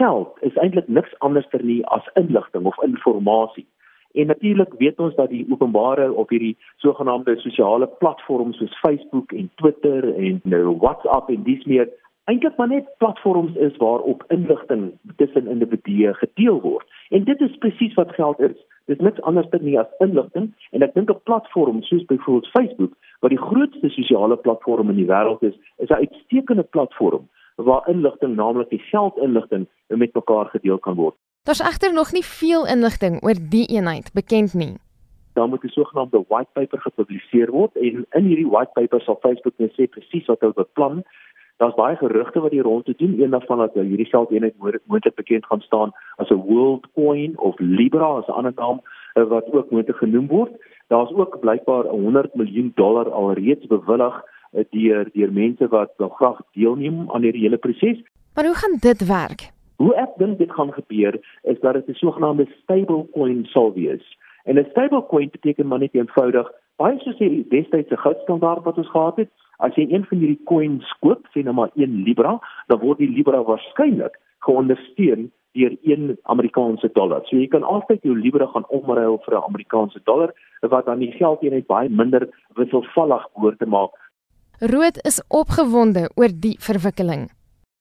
geld is eintlik niks anders ter nie as inligting of inligting. En natuurlik weet ons dat die openbare of hierdie sogenaamde sosiale platforms soos Facebook en Twitter en nou WhatsApp en dis meer eintlik maar net platforms is waarop inligting tussen individue gedeel word. En dit is presies wat geld is. Dit niks anders nie as inligting en ek dink 'n platform soos byvoorbeeld Facebook wat die grootste sosiale platform in die wêreld is, is 'n uitstekende platform waar inligting, naamlik die geldinligting, met mekaar gedeel kan word. Daar's egter nog nie veel inligting oor die eenheid bekend nie. Daar moet 'n sogenaamde white paper gepubliseer word en in hierdie white paper sal Facebook net sê presies wat hulle beplan Daar's baie gerugte wat hier rond te doen. Een daarvan dat hierdie geldeenheid moontlik bekend gaan staan as 'n world coin of Libra as 'n ander naam eh, wat ook moontlik genoem word. Daar's ook blykbaar 100 miljoen dollar alreeds bewillig deur deur mense wat wel graag deelneem aan hierdie hele proses. Maar hoe gaan dit werk? Hoe ek dink dit gaan gebeur is dat dit 'n sogenaamde stablecoin sal wees. En 'n stablecoin beteken maar net eenvoudig baie soos die destydse goudstandaard wat ons gehad het, as jy een van hierdie coins koop, sê nou maar 1 Libra, dan word die Libra waarskynlik geondersteun deur 1 Amerikaanse dollar. So jy kan altyd jou Libra gaan omruil vir 'n Amerikaanse dollar wat dan die geldeenheid baie minder wisselvallig behoort te maak. Rood is opgewonde oor die verwikkeling.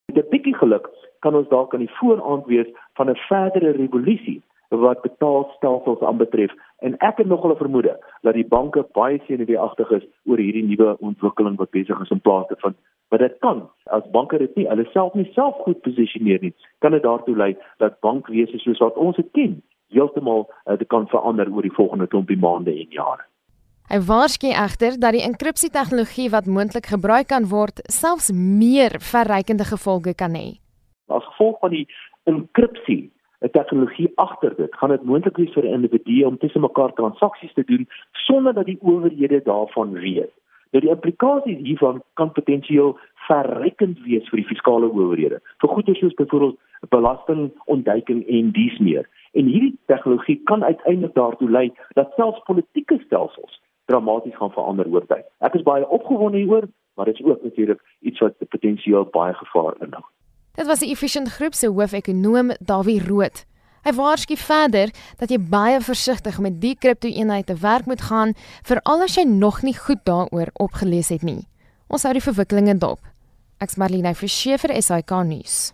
Met 'n bietjie geluk kan ons dalk aan die vooraand wees van 'n verdere revolusie wat betaalstelsels aanbetref en ek het nog 'n vermoede dat die banke baie senuweeagtig is oor hierdie nuwe ontwikkeling wat besig is om plaas te vind. Maar dit kan as banke dit nie hulle self nie self goed posisioneer nie, kan dit daartoe lei dat bankwese soos wat ons dit ken, heeltemal uh, dit kan verander oor die volgende klompie maande en jare. Hy waarsku egter dat die enkripsie tegnologie wat moontlik gebruik kan word, selfs meer verrykende gevolge kan hê. As gevolg van die enkripsie 'n tegnologie agter dit, gaan dit moontlik wees vir individue om tussen mekaar transaksies te doen sonder dat die owerhede daarvan weet. Nou die implikasies hiervan kan potensieel verrykend wees vir die fiskale owerhede. Vir goeie soos byvoorbeeld belastingontduiking en dies meer. En hierdie tegnologie kan uiteindelik daartoe lei dat selfs politieke stelsels dramaties gaan verander oor tyd. Ek is baie opgewonde hieroor, maar dit is ook natuurlik iets wat potensieel baie gevaar inhou. Dit was die Efficient Groep se hoofekonoom, Dawie Rood. Hy waarsku verder dat jy baie versigtig met die kripto-eenheid te werk moet gaan, veral as jy nog nie goed daaroor opgelees het nie. Ons hou die verwikkelinge dop. Ek's Marlene Forsie vir SAK nuus.